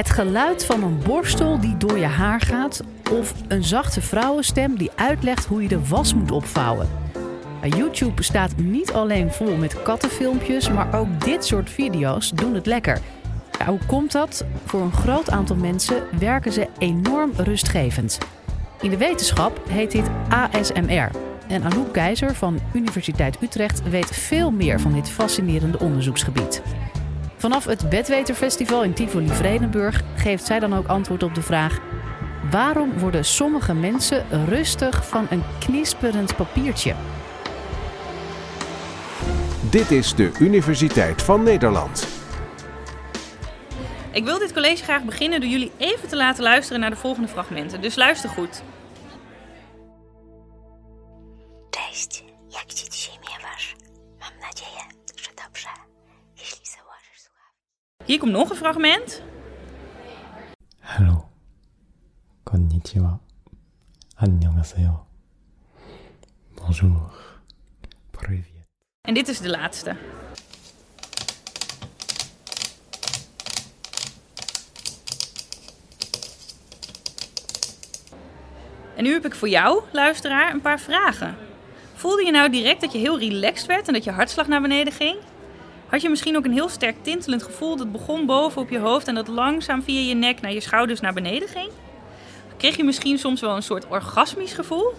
Het geluid van een borstel die door je haar gaat of een zachte vrouwenstem die uitlegt hoe je de was moet opvouwen. YouTube staat niet alleen vol met kattenfilmpjes, maar ook dit soort video's doen het lekker. hoe komt dat? Voor een groot aantal mensen werken ze enorm rustgevend. In de wetenschap heet dit ASMR. En Anouk Keizer van Universiteit Utrecht weet veel meer van dit fascinerende onderzoeksgebied. Vanaf het Bedweterfestival in Tivoli-Vredenburg geeft zij dan ook antwoord op de vraag: waarom worden sommige mensen rustig van een knisperend papiertje? Dit is de Universiteit van Nederland. Ik wil dit college graag beginnen door jullie even te laten luisteren naar de volgende fragmenten. Dus luister goed. Hier komt nog een fragment. Hallo. Konnichiwa. Annyeonghaseyo. Bonjour. Привет. En dit is de laatste. En nu heb ik voor jou, luisteraar, een paar vragen. Voelde je nou direct dat je heel relaxed werd en dat je hartslag naar beneden ging? Had je misschien ook een heel sterk tintelend gevoel dat begon boven op je hoofd en dat langzaam via je nek naar je schouders naar beneden ging? Kreeg je misschien soms wel een soort orgasmisch gevoel?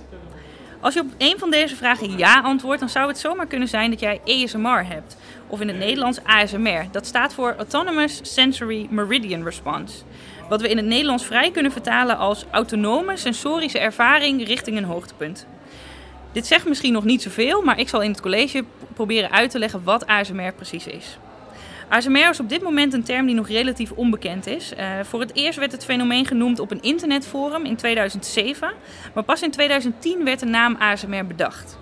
Als je op een van deze vragen ja antwoordt, dan zou het zomaar kunnen zijn dat jij ASMR hebt. Of in het Nederlands ASMR. Dat staat voor Autonomous Sensory Meridian Response. Wat we in het Nederlands vrij kunnen vertalen als autonome sensorische ervaring richting een hoogtepunt. Dit zegt misschien nog niet zoveel, maar ik zal in het college proberen uit te leggen wat ASMR precies is. ASMR is op dit moment een term die nog relatief onbekend is. Uh, voor het eerst werd het fenomeen genoemd op een internetforum in 2007, maar pas in 2010 werd de naam ASMR bedacht.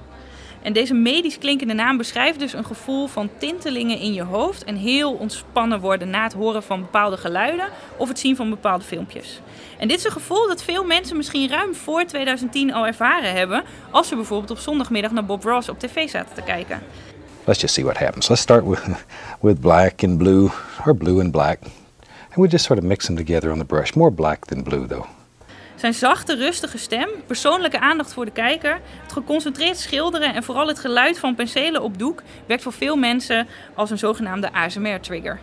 En deze medisch klinkende naam beschrijft dus een gevoel van tintelingen in je hoofd en heel ontspannen worden na het horen van bepaalde geluiden of het zien van bepaalde filmpjes. En dit is een gevoel dat veel mensen misschien ruim voor 2010 al ervaren hebben als ze bijvoorbeeld op zondagmiddag naar Bob Ross op tv zaten te kijken. Let's just see what happens. Let's start with, with black and blue, or blue and black. And we just sort of mix them together on the brush. More black than blue though. Zijn zachte, rustige stem, persoonlijke aandacht voor de kijker, het geconcentreerd schilderen en vooral het geluid van penselen op doek werkt voor veel mensen als een zogenaamde ASMR-trigger.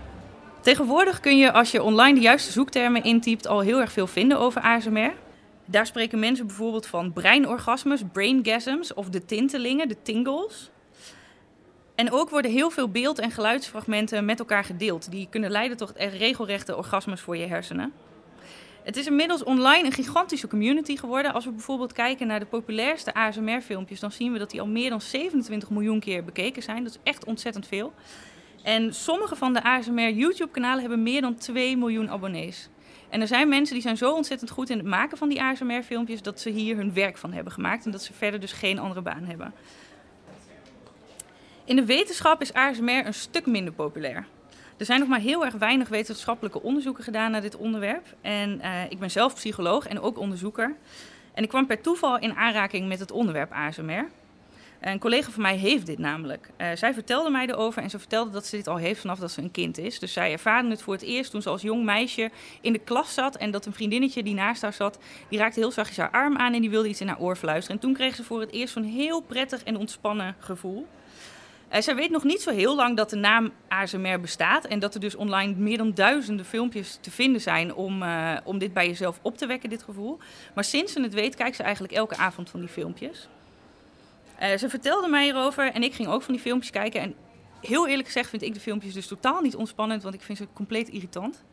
Tegenwoordig kun je als je online de juiste zoektermen intypt al heel erg veel vinden over ASMR. Daar spreken mensen bijvoorbeeld van breinorgasmes, braingasms of de tintelingen, de tingles. En ook worden heel veel beeld- en geluidsfragmenten met elkaar gedeeld. Die kunnen leiden tot regelrechte orgasmes voor je hersenen. Het is inmiddels online een gigantische community geworden. Als we bijvoorbeeld kijken naar de populairste ASMR-filmpjes, dan zien we dat die al meer dan 27 miljoen keer bekeken zijn. Dat is echt ontzettend veel. En sommige van de ASMR YouTube-kanalen hebben meer dan 2 miljoen abonnees. En er zijn mensen die zijn zo ontzettend goed in het maken van die ASMR-filmpjes dat ze hier hun werk van hebben gemaakt en dat ze verder dus geen andere baan hebben. In de wetenschap is ASMR een stuk minder populair. Er zijn nog maar heel erg weinig wetenschappelijke onderzoeken gedaan naar dit onderwerp. En uh, ik ben zelf psycholoog en ook onderzoeker. En ik kwam per toeval in aanraking met het onderwerp ASMR. Een collega van mij heeft dit namelijk. Uh, zij vertelde mij erover en ze vertelde dat ze dit al heeft vanaf dat ze een kind is. Dus zij ervaarde het voor het eerst toen ze als jong meisje in de klas zat. En dat een vriendinnetje die naast haar zat, die raakte heel zachtjes haar arm aan en die wilde iets in haar oor fluisteren. En toen kreeg ze voor het eerst zo'n heel prettig en ontspannen gevoel. Uh, zij weet nog niet zo heel lang dat de naam ASMR bestaat en dat er dus online meer dan duizenden filmpjes te vinden zijn om, uh, om dit bij jezelf op te wekken, dit gevoel. Maar sinds ze het weet, kijkt ze eigenlijk elke avond van die filmpjes. Uh, ze vertelde mij erover en ik ging ook van die filmpjes kijken. En heel eerlijk gezegd vind ik de filmpjes dus totaal niet ontspannend, want ik vind ze compleet irritant.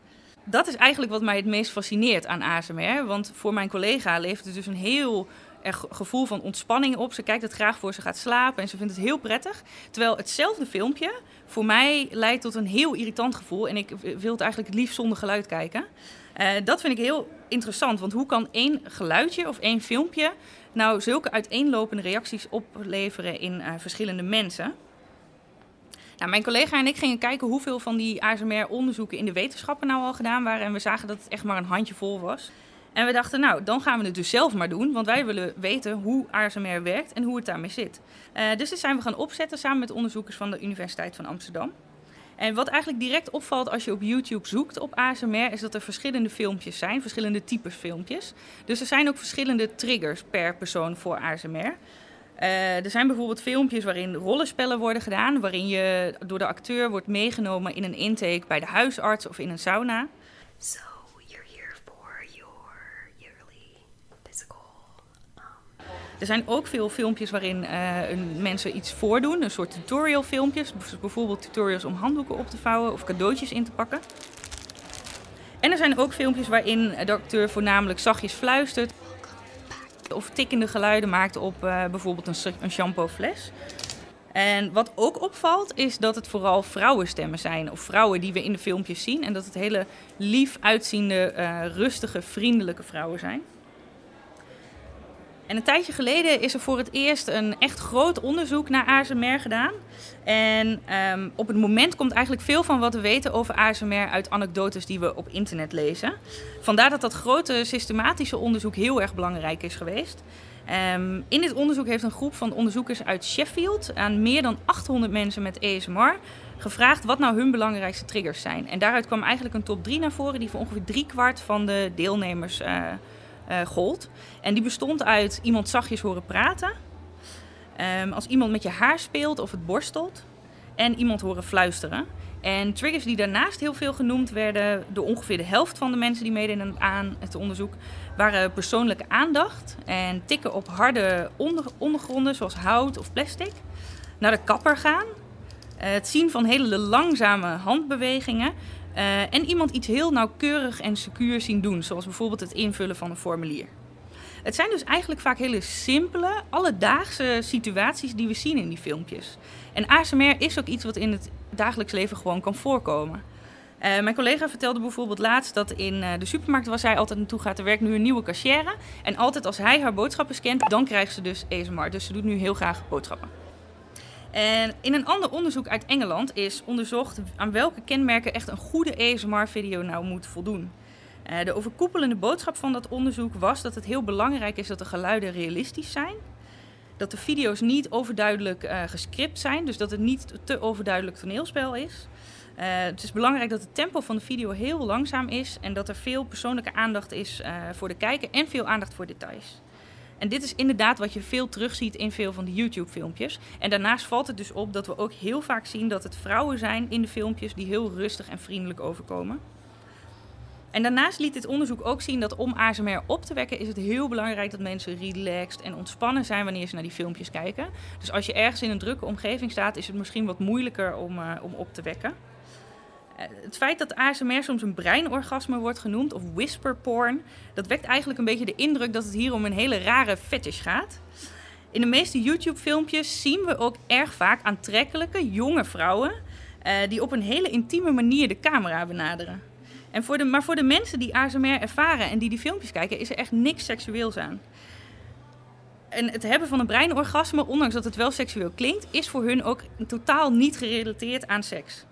Dat is eigenlijk wat mij het meest fascineert aan ASMR. Want voor mijn collega leeft het dus een heel er gevoel van ontspanning op. Ze kijkt het graag voor ze gaat slapen en ze vindt het heel prettig. Terwijl hetzelfde filmpje voor mij leidt tot een heel irritant gevoel. En ik wil het eigenlijk liefst zonder geluid kijken. Uh, dat vind ik heel interessant, want hoe kan één geluidje of één filmpje nou zulke uiteenlopende reacties opleveren in uh, verschillende mensen? Nou, mijn collega en ik gingen kijken hoeveel van die ASMR-onderzoeken in de wetenschappen nou al gedaan waren. En we zagen dat het echt maar een handjevol was. En we dachten, nou, dan gaan we het dus zelf maar doen. Want wij willen weten hoe ASMR werkt en hoe het daarmee zit. Uh, dus dit zijn we gaan opzetten samen met onderzoekers van de Universiteit van Amsterdam. En wat eigenlijk direct opvalt als je op YouTube zoekt op ASMR, is dat er verschillende filmpjes zijn, verschillende types filmpjes. Dus er zijn ook verschillende triggers per persoon voor ASMR. Uh, er zijn bijvoorbeeld filmpjes waarin rollenspellen worden gedaan, waarin je door de acteur wordt meegenomen in een intake bij de huisarts of in een sauna. So Er zijn ook veel filmpjes waarin uh, mensen iets voordoen, een soort tutorial filmpjes, bijvoorbeeld tutorials om handdoeken op te vouwen of cadeautjes in te pakken. En er zijn ook filmpjes waarin de acteur voornamelijk zachtjes fluistert of tikkende geluiden maakt op uh, bijvoorbeeld een, een shampoofles. En wat ook opvalt is dat het vooral vrouwenstemmen zijn. Of vrouwen die we in de filmpjes zien. En dat het hele lief uitziende, uh, rustige, vriendelijke vrouwen zijn. En een tijdje geleden is er voor het eerst een echt groot onderzoek naar ASMR gedaan. En um, op het moment komt eigenlijk veel van wat we weten over ASMR uit anekdotes die we op internet lezen. Vandaar dat dat grote systematische onderzoek heel erg belangrijk is geweest. Um, in dit onderzoek heeft een groep van onderzoekers uit Sheffield aan meer dan 800 mensen met ASMR gevraagd wat nou hun belangrijkste triggers zijn. En daaruit kwam eigenlijk een top 3 naar voren die voor ongeveer driekwart van de deelnemers uh, gold. En die bestond uit iemand zachtjes horen praten. Um, als iemand met je haar speelt of het borstelt. En iemand horen fluisteren. En triggers die daarnaast heel veel genoemd werden door ongeveer de helft van de mensen die meededen aan het onderzoek, waren persoonlijke aandacht en tikken op harde onder, ondergronden zoals hout of plastic. Naar de kapper gaan. Uh, het zien van hele langzame handbewegingen. Uh, en iemand iets heel nauwkeurig en secuur zien doen, zoals bijvoorbeeld het invullen van een formulier. Het zijn dus eigenlijk vaak hele simpele, alledaagse situaties die we zien in die filmpjes. En ASMR is ook iets wat in het dagelijks leven gewoon kan voorkomen. Uh, mijn collega vertelde bijvoorbeeld laatst dat in uh, de supermarkt waar zij altijd naartoe gaat, er werkt nu een nieuwe cashier. En altijd als hij haar boodschappen scant, dan krijgt ze dus ASMR. Dus ze doet nu heel graag boodschappen. En in een ander onderzoek uit Engeland is onderzocht aan welke kenmerken echt een goede ASMR-video nou moet voldoen. Uh, de overkoepelende boodschap van dat onderzoek was dat het heel belangrijk is dat de geluiden realistisch zijn. Dat de video's niet overduidelijk uh, gescript zijn, dus dat het niet te overduidelijk toneelspel is. Uh, het is belangrijk dat het tempo van de video heel langzaam is en dat er veel persoonlijke aandacht is voor de kijker en veel aandacht voor details. En dit is inderdaad wat je veel terugziet in veel van de YouTube-filmpjes. En daarnaast valt het dus op dat we ook heel vaak zien dat het vrouwen zijn in de filmpjes die heel rustig en vriendelijk overkomen. En daarnaast liet dit onderzoek ook zien dat om ASMR op te wekken is het heel belangrijk dat mensen relaxed en ontspannen zijn wanneer ze naar die filmpjes kijken. Dus als je ergens in een drukke omgeving staat, is het misschien wat moeilijker om, uh, om op te wekken. Uh, het feit dat ASMR soms een breinorgasme wordt genoemd, of whisper porn, dat wekt eigenlijk een beetje de indruk dat het hier om een hele rare fetish gaat. In de meeste YouTube-filmpjes zien we ook erg vaak aantrekkelijke jonge vrouwen uh, die op een hele intieme manier de camera benaderen. En voor de, maar voor de mensen die ASMR ervaren en die die filmpjes kijken, is er echt niks seksueels aan. En het hebben van een breinorgasme, ondanks dat het wel seksueel klinkt, is voor hun ook totaal niet gerelateerd aan seks.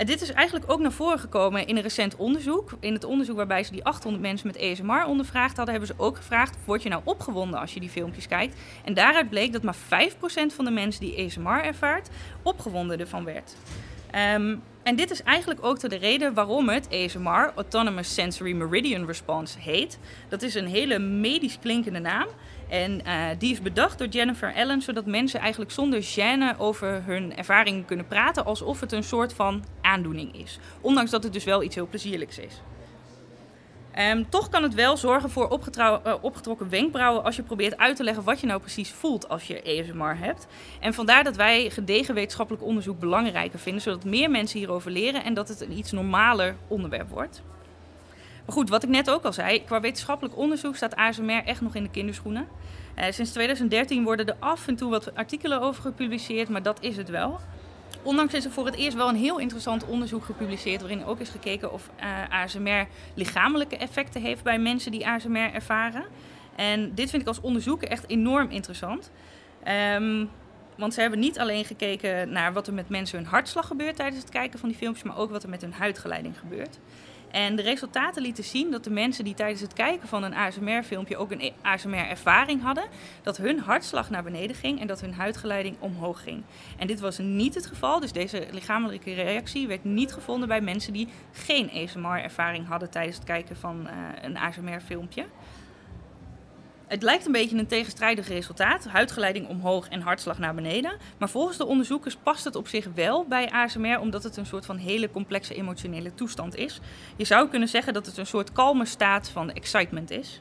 En dit is eigenlijk ook naar voren gekomen in een recent onderzoek. In het onderzoek waarbij ze die 800 mensen met ESMR ondervraagd hadden, hebben ze ook gevraagd: word je nou opgewonden als je die filmpjes kijkt? En daaruit bleek dat maar 5% van de mensen die ESMR ervaart, opgewonden ervan werd. Um, en dit is eigenlijk ook de reden waarom het ASMR, Autonomous Sensory Meridian Response, heet. Dat is een hele medisch klinkende naam. En uh, die is bedacht door Jennifer Allen, zodat mensen eigenlijk zonder gêne over hun ervaringen kunnen praten, alsof het een soort van aandoening is. Ondanks dat het dus wel iets heel plezierlijks is. Um, toch kan het wel zorgen voor uh, opgetrokken wenkbrauwen als je probeert uit te leggen wat je nou precies voelt als je ASMR hebt. En vandaar dat wij gedegen wetenschappelijk onderzoek belangrijker vinden, zodat meer mensen hierover leren en dat het een iets normaler onderwerp wordt. Maar goed, wat ik net ook al zei, qua wetenschappelijk onderzoek staat ASMR echt nog in de kinderschoenen. Uh, sinds 2013 worden er af en toe wat artikelen over gepubliceerd, maar dat is het wel. Ondanks is er voor het eerst wel een heel interessant onderzoek gepubliceerd waarin ook is gekeken of uh, ASMR lichamelijke effecten heeft bij mensen die ASMR ervaren. En dit vind ik als onderzoeker echt enorm interessant. Um, want ze hebben niet alleen gekeken naar wat er met mensen hun hartslag gebeurt tijdens het kijken van die filmpjes, maar ook wat er met hun huidgeleiding gebeurt. En de resultaten lieten zien dat de mensen die tijdens het kijken van een ASMR-filmpje ook een ASMR-ervaring hadden, dat hun hartslag naar beneden ging en dat hun huidgeleiding omhoog ging. En dit was niet het geval, dus deze lichamelijke reactie werd niet gevonden bij mensen die geen ASMR-ervaring hadden tijdens het kijken van uh, een ASMR-filmpje. Het lijkt een beetje een tegenstrijdig resultaat, huidgeleiding omhoog en hartslag naar beneden. Maar volgens de onderzoekers past het op zich wel bij ASMR, omdat het een soort van hele complexe emotionele toestand is. Je zou kunnen zeggen dat het een soort kalme staat van excitement is.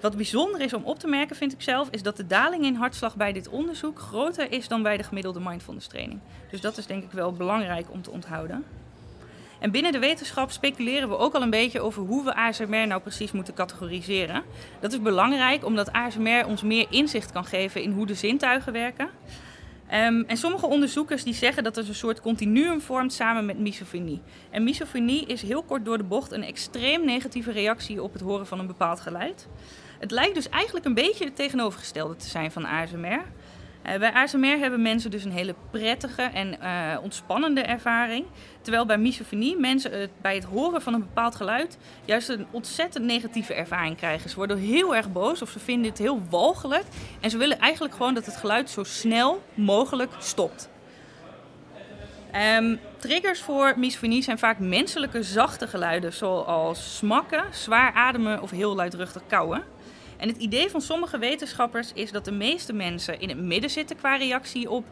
Wat bijzonder is om op te merken, vind ik zelf, is dat de daling in hartslag bij dit onderzoek groter is dan bij de gemiddelde mindfulness training. Dus dat is denk ik wel belangrijk om te onthouden. En binnen de wetenschap speculeren we ook al een beetje over hoe we ASMR nou precies moeten categoriseren. Dat is belangrijk omdat ASMR ons meer inzicht kan geven in hoe de zintuigen werken. Um, en sommige onderzoekers die zeggen dat het een soort continuum vormt samen met misofonie. En misofonie is heel kort door de bocht een extreem negatieve reactie op het horen van een bepaald geluid. Het lijkt dus eigenlijk een beetje het tegenovergestelde te zijn van ASMR. Uh, bij ASMR hebben mensen dus een hele prettige en uh, ontspannende ervaring. Terwijl bij misofonie mensen bij het horen van een bepaald geluid juist een ontzettend negatieve ervaring krijgen. Ze worden heel erg boos of ze vinden het heel walgelijk. En ze willen eigenlijk gewoon dat het geluid zo snel mogelijk stopt. Um, triggers voor misofonie zijn vaak menselijke zachte geluiden, zoals smakken, zwaar ademen of heel luidruchtig kauwen. En het idee van sommige wetenschappers is dat de meeste mensen in het midden zitten qua reactie op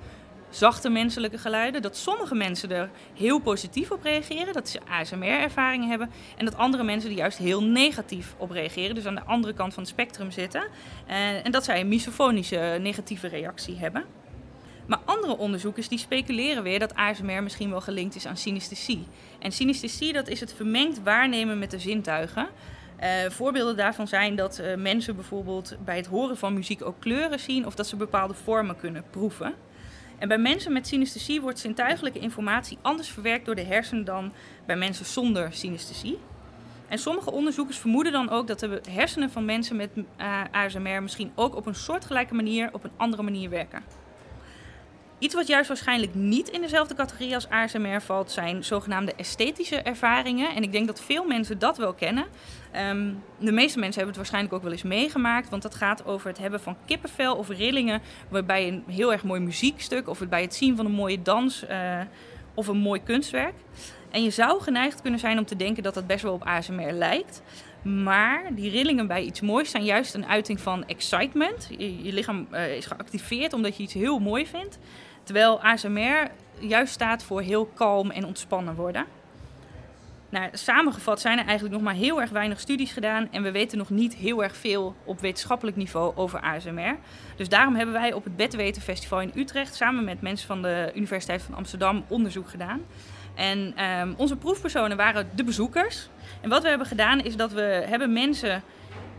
zachte menselijke geluiden. Dat sommige mensen er heel positief op reageren, dat ze ASMR-ervaringen hebben. En dat andere mensen er juist heel negatief op reageren, dus aan de andere kant van het spectrum zitten. En, en dat zij een misofonische negatieve reactie hebben. Maar andere onderzoekers die speculeren weer dat ASMR misschien wel gelinkt is aan synesthesie. En synesthesie dat is het vermengd waarnemen met de zintuigen. Uh, voorbeelden daarvan zijn dat uh, mensen bijvoorbeeld bij het horen van muziek ook kleuren zien of dat ze bepaalde vormen kunnen proeven. En bij mensen met synesthesie wordt zintuigelijke informatie anders verwerkt door de hersenen dan bij mensen zonder synesthesie. En sommige onderzoekers vermoeden dan ook dat de hersenen van mensen met uh, eh, ASMR misschien ook op een soortgelijke manier op een andere manier werken. Iets wat juist waarschijnlijk niet in dezelfde categorie als ASMR valt, zijn zogenaamde esthetische ervaringen. En ik denk dat veel mensen dat wel kennen. Um, de meeste mensen hebben het waarschijnlijk ook wel eens meegemaakt, want dat gaat over het hebben van kippenvel of rillingen bij een heel erg mooi muziekstuk of bij het zien van een mooie dans uh, of een mooi kunstwerk. En je zou geneigd kunnen zijn om te denken dat dat best wel op ASMR lijkt. Maar die rillingen bij iets moois zijn juist een uiting van excitement. Je, lichaam uh, is geactiveerd omdat je iets heel mooi vindt. Terwijl ASMR juist staat voor heel kalm en ontspannen worden. Nou, samengevat zijn er eigenlijk nog maar heel erg weinig studies gedaan en we weten nog niet heel erg veel op wetenschappelijk niveau over ASMR. Dus daarom hebben wij op het Bedweten Festival in Utrecht samen met mensen van de Universiteit van Amsterdam onderzoek gedaan. En um, onze proefpersonen waren de bezoekers. En wat we hebben gedaan is dat we hebben mensen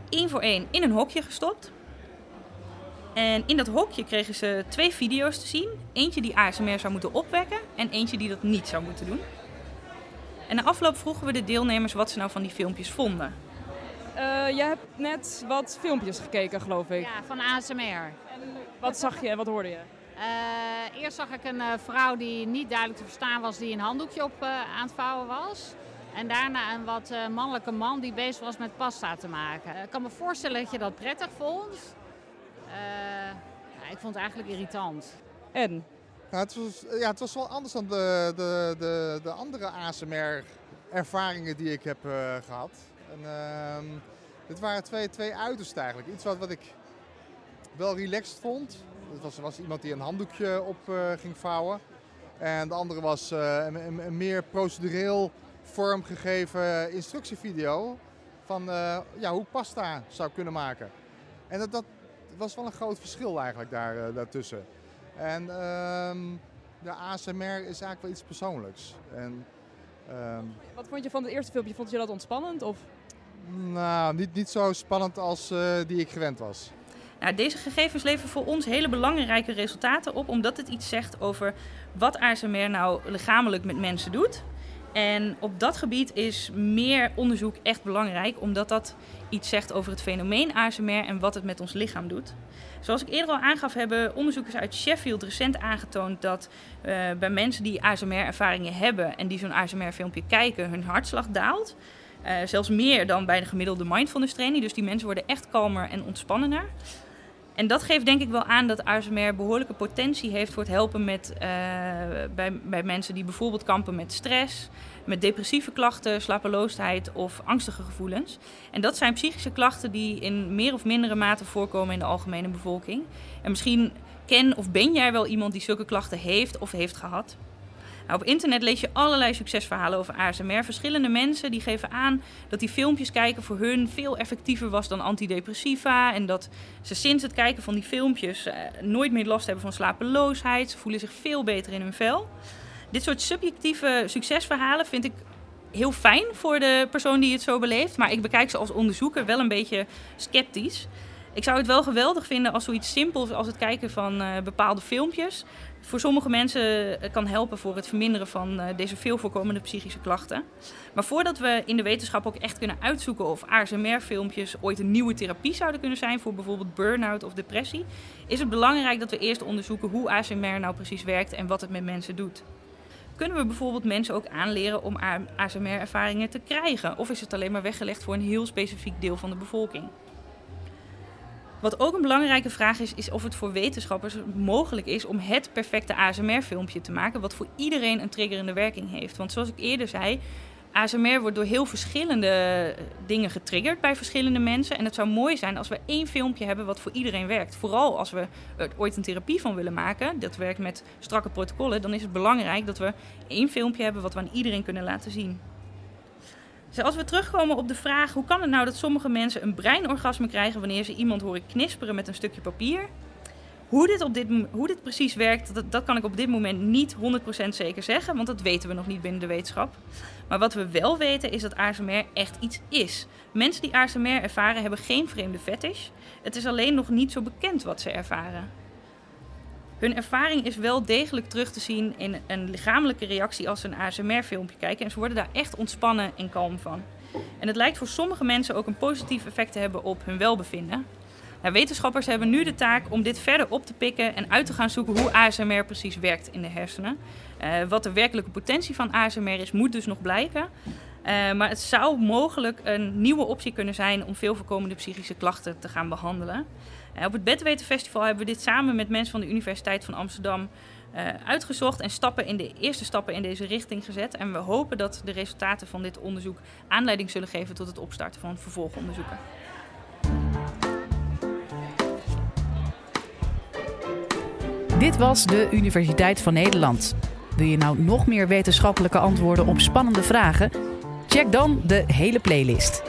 één voor één in een hokje gestopt. En in dat hokje kregen ze twee video's te zien. Eentje die ASMR zou moeten opwekken en eentje die dat niet zou moeten doen. En na afloop vroegen we de deelnemers wat ze nou van die filmpjes vonden. Uh, je hebt net wat filmpjes gekeken, geloof ik. Ja, van ASMR. En wat zag je en wat hoorde je? Uh, eerst zag ik een uh, vrouw die niet duidelijk te verstaan was, die een handdoekje op aan het vouwen was. En daarna een wat mannelijke man die bezig was met pasta te maken. Ik kan me voorstellen dat je dat prettig vond. Ja, ik vond het eigenlijk irritant. En? Nou, het, was, ja, het was wel anders dan de, de, de, de andere ASMR-ervaringen die ik heb uh, gehad. En, uh, dit waren twee, twee uitersten eigenlijk. Iets wat, wat ik wel relaxed vond. Het was, was iemand die een handdoekje op uh, ging vouwen. En de andere was uh, een, een, meer procedureel vormgegeven instructievideo van ja, hoe pasta zou kunnen maken. En dat, dat was wel een groot verschil eigenlijk daar, daartussen. En um, de ASMR is eigenlijk wel iets persoonlijks. En, um, Wat vond je van het eerste filmpje? Vond je dat ontspannend? Of? Nou, niet, niet zo spannend als uh, die ik gewend was. Nou, deze gegevens leveren voor ons hele belangrijke resultaten op, omdat het iets zegt over wat ASMR nou lichamelijk met mensen doet. En op dat gebied is meer onderzoek echt belangrijk, omdat dat iets zegt over het fenomeen ASMR en wat het met ons lichaam doet. Zoals ik eerder al aangaf, hebben onderzoekers uit Sheffield recent aangetoond dat uh, bij mensen die ASMR-ervaringen hebben en die zo'n ASMR-filmpje kijken, hun hartslag daalt. Uh, zelfs meer dan bij de gemiddelde mindfulness training. Dus die mensen worden echt kalmer en ontspannender. En dat geeft denk ik wel aan dat ASMR behoorlijke potentie heeft voor het helpen met, uh, bij, bij mensen die bijvoorbeeld kampen met stress, met depressieve klachten, slapeloosheid of angstige gevoelens. En dat zijn psychische klachten die in meer of mindere mate voorkomen in de algemene bevolking. En misschien ken of ben jij wel iemand die zulke klachten heeft of heeft gehad. Nou, op internet lees je allerlei succesverhalen over ASMR. Verschillende mensen die geven aan dat die filmpjes kijken voor hun veel effectiever was dan antidepressiva. En dat ze sinds het kijken van die filmpjes eh, nooit meer last hebben van slapeloosheid. Ze voelen zich veel beter in hun vel. Dit soort subjectieve succesverhalen vind ik heel fijn voor de persoon die het zo beleeft. Maar ik bekijk ze als onderzoeker wel een beetje sceptisch. Ik zou het wel geweldig vinden als zoiets simpels als het kijken van uh, bepaalde filmpjes voor sommige mensen eh, kan helpen voor het verminderen van uh, deze veel voorkomende psychische klachten. Maar voordat we in de wetenschap ook echt kunnen uitzoeken of ASMR-filmpjes ooit een nieuwe therapie zouden kunnen zijn voor bijvoorbeeld burn-out of depressie, is het belangrijk dat we eerst onderzoeken hoe ASMR nou precies werkt en wat het met mensen doet. Kunnen we bijvoorbeeld mensen ook aanleren om ASMR-ervaringen te krijgen? Of is het alleen maar weggelegd voor een heel specifiek deel van de bevolking? Wat ook een belangrijke vraag is, is of het voor wetenschappers mogelijk is om het perfecte ASMR-filmpje te maken, wat voor iedereen een triggerende werking heeft. Want zoals ik eerder zei, ASMR wordt door heel verschillende dingen getriggerd bij verschillende mensen. En het zou mooi zijn als we één filmpje hebben wat voor iedereen werkt. Vooral als we er ooit een therapie van willen maken, dat werkt met strakke protocollen, dan is het belangrijk dat we één filmpje hebben wat we aan iedereen kunnen laten zien. Dus als we terugkomen op de vraag hoe kan het nou dat sommige mensen een breinorgasme krijgen wanneer ze iemand horen knisperen met een stukje papier. Hoe dit, op dit, hoe dit precies werkt, dat, dat kan ik op dit moment niet 100% zeker zeggen, want dat weten we nog niet binnen de wetenschap. Maar wat we wel weten is dat ASMR echt iets is. Mensen die ASMR ervaren hebben geen vreemde fetish. Het is alleen nog niet zo bekend wat ze ervaren. Hun ervaring is wel degelijk terug te zien in een lichamelijke reactie als ze een ASMR-filmpje kijken. En ze worden daar echt ontspannen en kalm van. En het lijkt voor sommige mensen ook een positief effect te hebben op hun welbevinden. Wetenschappers hebben nu de taak om dit verder op te pikken en uit te gaan zoeken hoe ASMR precies werkt in de hersenen. Uh, wat de werkelijke potentie van ASMR is, moet dus nog blijken. Uh, maar het zou mogelijk een nieuwe optie kunnen zijn om veel voorkomende psychische klachten te gaan behandelen. Uh, op het Bedwetenfestival hebben we dit samen met mensen van de Universiteit van Amsterdam uh, uitgezocht en stappen in de eerste stappen in deze richting gezet. En we hopen dat de resultaten van dit onderzoek aanleiding zullen geven tot het opstarten van vervolgonderzoeken. Dit was de Universiteit van Nederland. Wil je nou nog meer wetenschappelijke antwoorden op spannende vragen? Check dan de hele playlist.